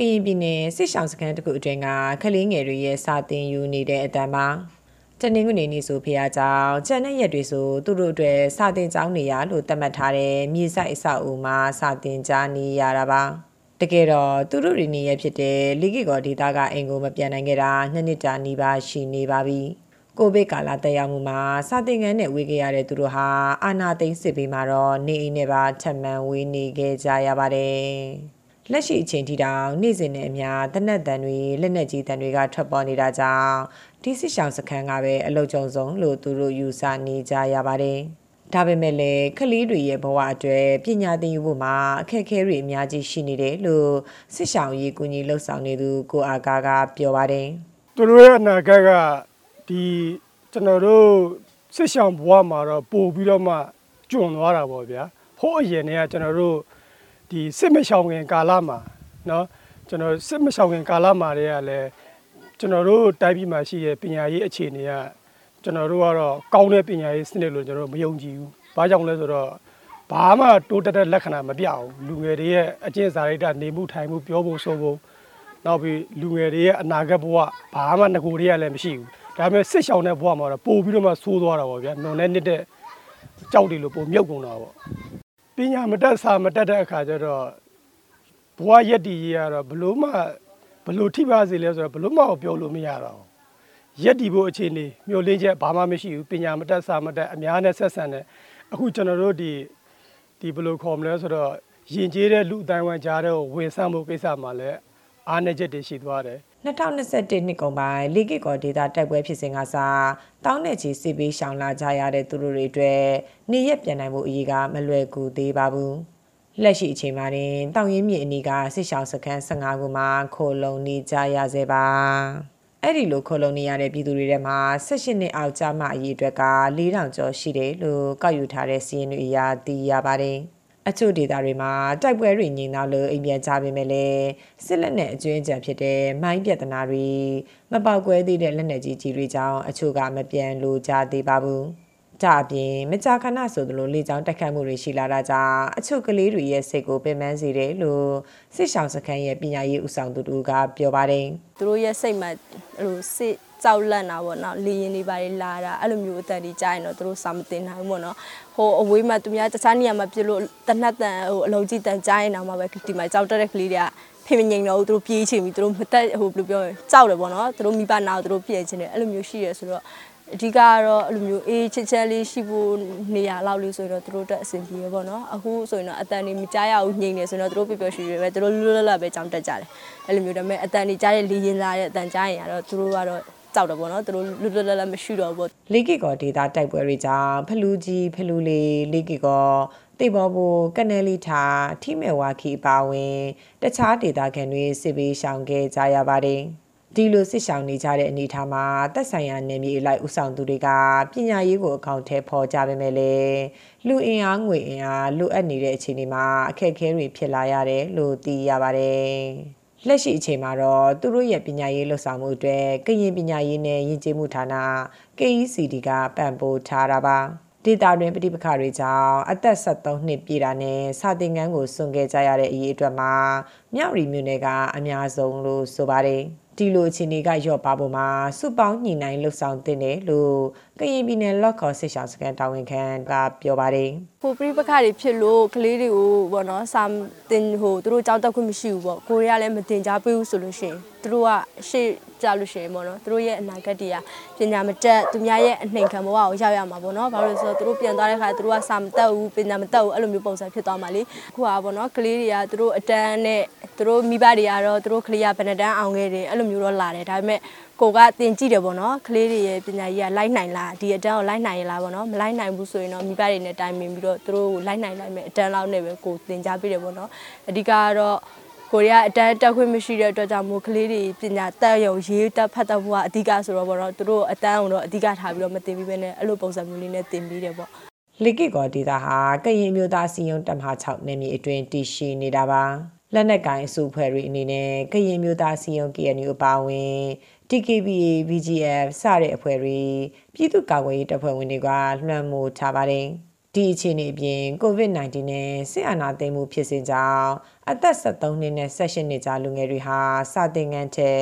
ကရင်ပြည်နယ်စစ်ဆောင်စခန်းတစ်ခုအတွင်းကကလေးငယ်တွေရဲ့စာသင်ယူနေတဲ့အတန်းမှာတနင်္ဂနွေနေ့ဆိုဖះကြောင်ကျန်တဲ့ရက်တွေဆိုသူတို့အတွက်စာသင်ကျောင်းနေရလို့သတ်မှတ်ထားတဲ့မြေဆိုင်အဆောက်အဦမှာစာသင်ကြားနေရတာပါတကယ်တော့သူတို့တွေနေရဖြစ်တဲ့လီဂီကောဒေတာကအင်ကိုမပြန်နိုင်ခဲ့တာနှစ်နှစ်ကြာနေပါရှိနေပါပြီကိုဗစ်ကာလတက်ရောက်မှုမှာစာသင်ခန်းနဲ့ဝေးခဲ့ရတဲ့သူတို့ဟာအာနာသိန်းစစ်ပြီးမှတော့နေအိမ်နဲ့ပါထပ်မံဝေးနေခဲ့ကြရပါတယ် လက်ရှိအချိန်ထိတောင်နေ့စဉ်နဲ့အမျှတနက်တန်တွေလက်နက်ကြီးတန်တွေကထွက်ပေါ်နေတာကြောင့်ဒီစစ်ဆောင်စခန်းကပဲအလုကြုံဆုံးလို့သူတို့ယူဆနေကြရပါတယ်။ဒါပေမဲ့လည်းကလေးတွေရဲ့ဘဝအတွက်ပညာသင်ယူဖို့မှာအခက်အခဲတွေအများကြီးရှိနေတယ်လို့စစ်ဆောင်ရေးကူညီလှုပ်ဆောင်နေသူကိုအာကာကပြောပါတယ်။သူတို့ရဲ့အနာဂတ်ကဒီကျွန်တော်တို့စစ်ဆောင်ဘဝမှာတော့ပို့ပြီးတော့မှကျွံသွားတာပေါ့ဗျာဟိုးအရင်တည်းကကျွန်တော်တို့ ဒီစစ်မရှောင်ခင်ကာလမှာเนาะကျွန်တော်စစ်မရှောင်ခင်ကာလမှာတည်းကလည်းကျွန်တော်တို့တိုင်းပြည်မှာရှိတဲ့ပညာရေးအခြေအနေကကျွန်တော်တို့ကတော့ကောင်းတဲ့ပညာရေးစနစ်လို့ကျွန်တော်တို့မယုံကြည်ဘူး။ဘာကြောင့်လဲဆိုတော့ဘာမှတိုးတက်တဲ့လက္ခဏာမပြဘူး။လူငယ်တွေရဲ့အကျင့်စာရိတ္တနေမှုထိုင်မှုပြောဖို့ဆိုဖို့နောက်ပြီးလူငယ်တွေရဲ့အနာဂတ်ဘဝဘာမှငကိုတွေကလည်းမရှိဘူးဒါပေမဲ့စစ်ရှောင်တဲ့ဘဝမှာတော့ပို့ပြီးတော့မှဆိုးသွားတာပေါ့ဗျာနုံနဲ့နစ်တဲ့ကြောက်တွေလို့ပိုမြုပ်ကုန်တာပေါ့ ပညာမတက်စာမတက်တဲ့အခါကျတော့ဘဝရက်တည်ရေးကတော့ဘလို့မှဘလို့ထိပါစေလဲဆိုတော့ဘလို့မှပြောလို့မရတော့ရက်တည်ဖို့အခြေအနေမျိုးလင်းချက်ဘာမှမရှိဘူးပညာမတက်စာမတက်အများနဲ့ဆက်ဆံတဲ့အခုကျွန်တော်တို့ဒီဒီဘယ်လိုခေါ်မလဲဆိုတော့ယဉ်ကျေးတဲ့လူအတိုင်းဝမ်ကြားတဲ့ကိုဝင်ဆန့်ဖို့ကိစ္စမှာလည်းအားနည်းချက်တွေရှိသွားတယ် 2021နှစ်ကုန်ပိုင်းလီဂီကောဒေတာတိုက်ပွဲဖြစ်စဉ်ကစားတောင်းနဲ့ချီစစ်ပေးရှောင်လာကြရတဲ့သူတို့တွေအတွက်နေရက်ပြန်နိုင်မှုအရေးကမလွယ်ကူသေးပါဘူးလက်ရှိအချိန်မှာတင်တောင်ရင်းမြေအနီးကစစ်ရှောင်စခန်း15ခုမှာခိုလုံနေကြရဆဲပါအဲ့ဒီလိုခိုလုံနေရတဲ့ပြည်သူတွေထဲမှာ18နှစ်အောက်ကျမှအရေးအတွက်က4000ကျော်ရှိတယ်လို့ကောက်ယူထားတဲ့စီးရင်တွေအရသိရပါတယ်။ အချို့ဒေသတွေမှာတိုက်ပွဲတွေငြိမ်သွားလို့အိမ်ပြန်ကြပေမဲ့လည်းစစ်လက်နက်အကျွင်းအကြံဖြစ်တဲ့မိုင်းပြဿနာတွေမပေါက်ကွဲသေးတဲ့လက်နက်ကြီးကြီးတွေကြောင့်အချို့ကမပြန်လို့ကြသေးပါဘူး။ ကြအပြင်မကြာခဏဆိုသလိုလေကြောင်းတိုက်ခတ်မှုတွေရှိလာတာကြောင့်အချို့ကလေးတွေရဲ့စိတ်ကိုပင်ပန်းစေတယ်လို့စစ်ဆောင်စခန်းရဲ့ပညာရေးဦးဆောင်သူတို့ကပြောပါတယ်။သူတို့ရဲ့စိတ်မှာဟိုစစ်ကြောက်လန့်တာပေါ့နော်လေရင်တွေပါလာတာအဲ့လိုမျိုးအတန်တွေကြားရင်တော့သူတို့စာမတင်နိုင်ဘူးပေါ့နော်ဟိုအဝေးမှာသူများတခြားနေရာမှာပြလို့တနတ်တန်ဟိုအလုံးကြီးတန်ကြားရင်တော့မှပဲဒီမှာကြောက်တက်တဲ့ကလေးတွေကဖေမငိန်တော့သူတို့ပြေးချင်ပြီသူတို့မတက်ဟိုဘယ်လိုပြောကြောက်တယ်ပေါ့နော်သူတို့မိဘနာကိုသူတို့ပြေးချင်တယ်အဲ့လိုမျိုးရှိရဆိုတော့ အဓိကကတော့အဲ့လိုမျိုးအေးချစ်ချမ်းလေးရှိဖို့နေရာလောက်လေးဆိုရင်တော့သူတို့တက်အဆင်ပြေရပေါ့နော်အခုဆိုရင်တော့အတန်တွေမကြားရဘူးညင်နေဆိုရင်တော့သူတို့ပျော်ပျော်ရွှင်ရွှင်ပဲသူတို့လွတ်လွတ်လပ်ပဲကြောင်းတက်ကြတယ်အဲ့လိုမျိုးဒါပေမဲ့အတန်တွေကြားတဲ့လီရင်လာတဲ့အတန်ကြားရင်ကတော့သူတို့ကတော့ကြောက်တယ်ပေါ့နော်သူတို့လွတ်လွတ်လပ်လပ်မရှိတော့ဘူးလေကီကောဒေတာတိုက်ပွဲတွေကြောင့်ဖလူးကြီးဖလူးလေးလေကီကောတေဘောဘူကနယ်လီထာထိမေဝါခီပါဝင် တခြားဒေတာခံတွေစစ်ပေးရှောင်ခဲ့ကြရပါတယ် ဒီလိုစစ်ဆောင်နေကြတဲ့အနေအထားမှာတက်ဆိုင်ရာနယ်မြေအလိုက်ဥဆောင်သူတွေကပညာရေးကိုအကောင့်ထဲပေါ်ကြပေမဲ့လည်းလူအင်အားငွေအင်အားလိုအပ်နေတဲ့အခြေအနေမှာအခက်အခဲတွေဖြစ်လာရတယ်လို့သိရပါတယ်လက်ရှိအချိန်မှာတော့သူတို့ရဲ့ပညာရေးလှုပ်ဆောင်မှုအတွက်ကရင်ပညာရေးနဲ့ယဉ်ကျေးမှုဌာန KECD ကပံ့ပိုးထားတာပါဒေတာတွင်ပဋိပက္ခတွေကြောင့်အသက်73နှစ်ပြည့်တာနဲ့စာသင်ခန်းကိုစွန့်ခဲ့ကြရတဲ့အရေးအတွက်မှာမြောက်ရီမြို့နယ်ကအများဆုံးလို့ဆိုပါတယ်။ ဒီလိုအခြေအနေကရော့ပါဖို့မှာစုပေါင်းညှိနှိုင်းလှုပ်ဆောင်တင်တယ်လို့ကရင်ပြည်နယ်လော့ခေါ်စစ်ဆောင်စကန်တာဝန်ခံကပြောပါတယ်။ဟိုပြိပခါတွေဖြစ်လို့ကလေးတွေကိုပေါ့နော်စာတင်ဟိုသူတို့ကြောက်တက်ခွင့်မရှိဘူးပေါ့ကိုရီးယားလည်းမတင်ကြပေးဘူးဆိုလို့ရှိရင်သူတို့ကရှေ့ကြလို့ရှိရင်ပေါ့နော်သူတို့ရဲ့အနာဂတ်တွေကပညာမတက်သူများရဲ့အနှိမ်ခံဘဝကိုရောက်ရမှာပေါ့နော်ဘာလို့လဲဆိုတော့သူတို့ပြန်သွားတဲ့ခါသူတို့ကစာမတက်ဘူးပညာမတက်ဘူးအဲ့လိုမျိုးပုံစံဖြစ်သွားမှာလေအခုကပေါ့နော်ကလေးတွေကသူတို့အတန်းနဲ့ သူတို့မိဘတွေကတော့သူတို့ကလေးကဘယ်နှတန်းအောင်ခဲ့တယ်အဲ့လိုမျိုးတော့လာတယ်ဒါပေမဲ့ကိုကတင်ကြည့်တယ်ပေါ့နော်ကလေးတွေရဲ့ပညာရေးကလိုက်နိုင်လားဒီအတန်းကိုလိုက်နိုင်ရလားပေါ့နော်မလိုက်နိုင်ဘူးဆိုရင်တော့မိဘတွေနဲ့တိုင်ပင်ပြီးတော့သူတို့ကိုလိုက်နိုင်လိုက်မယ်အတန်းလောက်နဲ့ပဲကိုတင်ကြပေးတယ်ပေါ့နော်အဓိကကတော့ကိုရီးယားအတန်းတက်ခွင့်မရှိတဲ့အတွက်ကြောင့်မို့ကလေးတွေပညာတက်ရုံရေးတက်ဖတ်တတ်ဖို့ကအဓိကဆိုတော့ပေါ့နော်သူတို့အတန်းကိုတော့အဓိကထားပြီးတော့မတင်ပြီးပဲနဲ့အဲ့လိုပုံစံမျိုးလေးနဲ့တင်ပြီးတယ်ပေါ့လီကီကောဒေတာဟာကရင်မျိုးသားစီယုံတက်မဟာ6နယ်မြေအတွင်းတည်ရှိနေတာပါ လက်နက်ကိုင်အစုဖွဲ့တွေအနေနဲ့ကရင်မျိုးသားစီယုံ KNU အပါအဝင် TKBA BGF စတဲ့အဖွဲ့တွေပြည်သူ့ကာကွယ်ရေးတပ်ဖွဲ့ဝင်တွေကလွှမ်းမိုးထားပါတယ်။ဒီဒီအခြေအနေအပြင် COVID-19 နဲ့စစ်အာဏာသိမ်းမှုဖြစ်စဉ်ကြောင့်အသက်73နှစ်နဲ့18နှစ်ကြားလူငယ်တွေဟာစာသင်ခန်းထဲ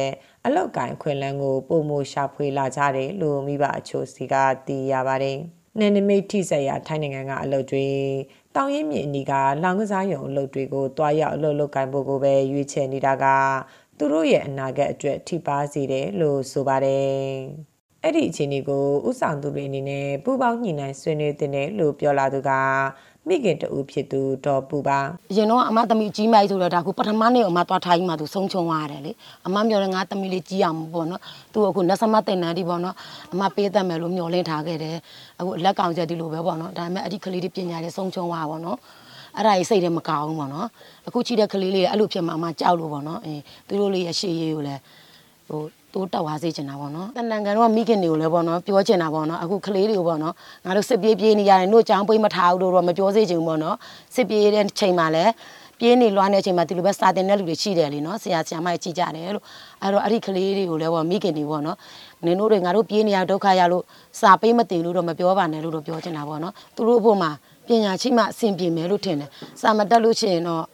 အလောက်ကိုင်းခွင့်လန်းကိုပုံမရှာဖွေလာကြတယ်လို့မိဘအချို့စီကသိရပါတယ်။ နယ်နိမိတ်ထိစက်ရထိုင်းနိုင်ငံကအလုပ်တွေတောင်ရင်မြစ်အနီးကလောင်ကစားရုံအလုပ်တွေကိုတွားရောက်အလုပ်လုပ်ကိုင်ဖို့ကိုပဲရွေးချယ်နေတာကသူတို့ရဲ့အနာဂတ်အတွက်ထိပါစေတယ်လို့ဆိုပါတယ်။အဲ့ဒီအခြေအနေကိုဥဆောင်သူတွေအနေနဲ့ပူပေါင်းညှိနှိုင်းဆွေးနွေးတဲ့တယ်လို့ပြောလာသူက မိခင်တူဖြစ်သူဒေါ်ပူပါအရင်တော့အမသမီးကြီးမိုက်ဆိုတော့ဒါခုပထမနေ့အမသွားထားကြီးမှသူဆုံးချုံသွားတယ်လေအမမျောတယ်ငါသမီးလေးကြီးအောင်ပေါ့နော်သူအခုနတ်ဆမတင်နန်းဒီပေါ့နော်အမပေးတတ်မယ်လို့မျောလင်းထားခဲ့တယ်အခုလက်ကောင်ချက်ဒီလိုပဲပေါ့နော်ဒါပေမဲ့အဲ့ဒီကလေးလေးပညာလေးဆုံးချုံသွားပေါ့နော်အဲ့ဒါကြီးစိတ်ထဲမကောင်းဘူးပေါ့နော်အခုချီတဲ့ကလေးလေးအဲ့လိုဖြစ်မှအမကြောက်လို့ပေါ့နော်အင်းသူတို့လေးရဲ့ရှေ့ရေးကိုလည်းဟို တိုးတက်သွားစေချင်တာပေါ့နော်တန်တန်ကန်တော့မိခင်တွေကိုလည်းပေါ့နော်ပြောချင်တာပေါ့နော်အခုကလေးတွေကိုပေါ့နော်ငါတို့စစ်ပြေးပြေးနေရတယ်တို့ចောင်းပိတ်မထားဘူးလို့တော့မပြောစေချင်ဘူးပေါ့နော်စစ်ပြေးတဲ့ချိန်မှာလည်းပြေးနေလွှမ်းတဲ့အချိန်မှာဒီလိုပဲစာတင်တဲ့လူတွေရှိတယ်လीနော်ဆရာဆရာမကြီးကြည့်ကြတယ်လို့အဲ့တော့အဲ့ဒီကလေးတွေကိုလည်းပေါ့မိခင်တွေပေါ့နော်နင်တို့တွေငါတို့ပြေးနေရဒုက္ခရလို့စာပေးမတင်လို့တော့မပြောပါနဲ့လို့တော့ပြောချင်တာပေါ့နော်သူတို့ဘုမှာပညာရှိမှအဆင်ပြေမယ်လို့ထင်တယ်စာမတက်လို့ရှိရင်တော့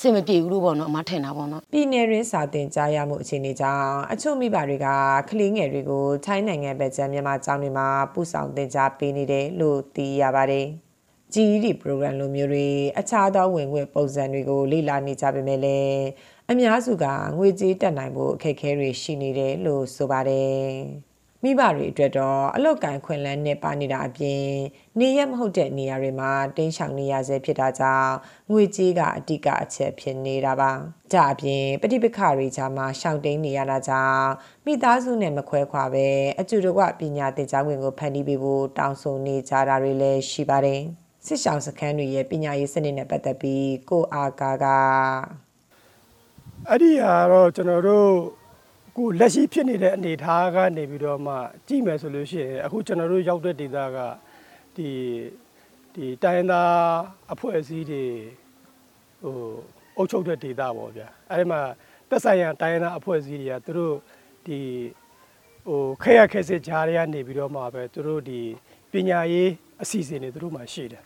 စင်မပြေဘူးလို့ပေါ့နော်အမထင်တာပေါ့နော်ပြည်내ရင်းစာတင်ကြားရမှုအခြေအနေကြောင့်အချို့မိဘတွေကကလေးငယ်တွေကိုထိုင်းနိုင်ငံဘက်ကျန်မြန်မာကျောင်းတွေမှာပူဆောင်တင်ကြားပေးနေတယ်လို့သိရပါတယ်။ GED program လိုမျိုးတွေအခြားသောဝင်ငွေပုံစံတွေကိုလေ့လာနေကြပေမဲ့လည်းအများစုကငွေကြေးတက်နိုင်ဖို့အခက်အခဲတွေရှိနေတယ်လို့ဆိုပါတယ်။ မိဘတွေအတွက်တော့အလောက်ကန်ခွင့်လန်းနဲ့ပါနေတာအပြင်နေရမဟုတ်တဲ့နေရာတွေမှာတင်းရှောင်နေရဆဲဖြစ်တာကြောင့်ငွေကြေးကအတိကအချက်ဖြစ်နေတာပါ။ကြအပြင်ပဋိပက္ခတွေကြားမှာရှောင်တိန်နေရတာကြောင့်မိသားစုနဲ့မခွဲခွာပဲအကျူတကွပညာသင်ကြားခွင့်ကိုဖန်တီးပေးဖို့တောင်းဆိုနေကြတာတွေလည်းရှိပါတယ်။စစ်ဆောင်စခန်းတွေရဲ့ပညာရေးစနစ်နဲ့ပတ်သက်ပြီးကိုအာကာကအဲ့ဒီဟာတော့ကျွန်တော်တို့ ကိုလက်ရှိဖြစ်နေတဲ့အနေအထားကနေပြီးတော့မှကြည့်မယ်ဆိုလို့ရှိရင်အခုကျွန်တော်တို့ရောက်တဲ့ဒေသကဒီဒီတိုင်းရင်းသားအဖွဲ့အစည်းတွေဟိုအုပ်ချုပ်တဲ့ဒေသပေါ့ဗျာအဲ့ဒီမှာတက်ဆိုင်ရာတိုင်းရင်းသားအဖွဲ့အစည်းတွေကသူတို့ဒီဟိုခက်ရခက်စစ်ကြားတွေကနေပြီးတော့မှပဲသူတို့ဒီပညာရေးအစီအစဉ်တွေသူတို့မှရှိတယ်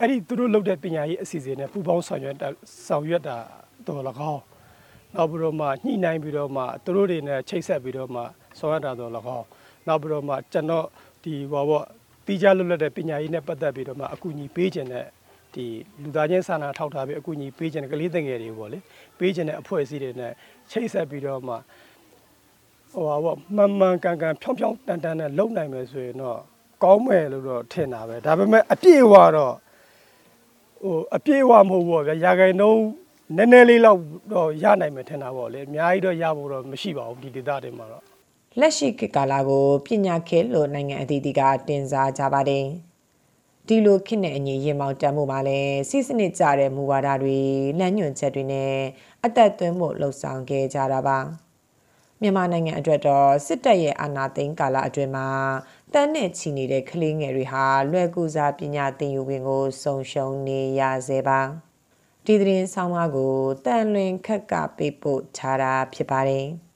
အဲ့ဒီသူတို့လုပ်တဲ့ပညာရေးအစီအစဉ်တွေပူပေါင်းဆောင်ရွက်တာဆောင်ရွက်တာတော်၎င်း နောက်ပြီးတော့မှညှိနှိုင်းပြီးတော့မှသူတို့တွေနဲ့ချိတ်ဆက်ပြီးတော့မှဆောင်ရတာတော့၎င်းနောက်ပြီးတော့မှကျွန်တော်ဒီဟောပေါ့တီးခြားလွတ်လပ်တဲ့ပညာရေးနဲ့ပတ်သက်ပြီးတော့မှအကူအညီပေးခြင်းနဲ့ဒီလူသားချင်းစာနာထောက်ထားပြီးအကူအညီပေးခြင်းကလေးသင်ငယ်တွေပေါ့လေပေးခြင်းတဲ့အဖွဲ့အစည်းတွေနဲ့ချိတ်ဆက်ပြီးတော့မှဟိုဟာပေါ့မှန်မှန်ကန်ကန်ဖြောင်းဖြောင်းတန်တန်နဲ့လုံနိုင်မယ်ဆိုရင်တော့ကောင်းမယ်လို့တော့ထင်တာပဲဒါပေမဲ့အပြည့်အဝတော့ဟိုအပြည့်အဝမဟုတ်ဘူးပေါ့ဗျာရာဂိုင်နှုန်း နည်းနည်းလေးတော့တော့ရနိုင်မယ်ထင်တာပေါ့လေအများကြီးတော့ရဖို့တော့မရှိပါဘူးဒီဒေသတွေမှာတော့လက်ရှိခေတ်ကာလကိုပညာခေတ်လို့နိုင်ငံအသီးသီးကတင်စားကြပါတယ်။ဒီလိုခေတ်နဲ့အညီရင်မောင်တန်မှုမှာလည်းစီစနစ်ကြတဲ့မူဝါဒတွေလမ်းညွှန်ချက်တွေနဲ့အသက်သွင်းမှုလှုပ်ဆောင်ခဲ့ကြတာပါ။မြန်မာနိုင်ငံအတွက်တော့စစ်တပ်ရဲ့အာဏာသိမ်းကာလအတွင်းမှာတန်းနဲ့ချီနေတဲ့ကလေးငယ်တွေဟာလွယ်ကူစွာပညာသင်ယူခွင့်ကိုဆုံးရှုံးနေရစေပါ။ ဒီသတင်းဆောင်မကိုတန်လွင်ခက်ကပေးပို့ထားတာဖြစ်ပါတယ်။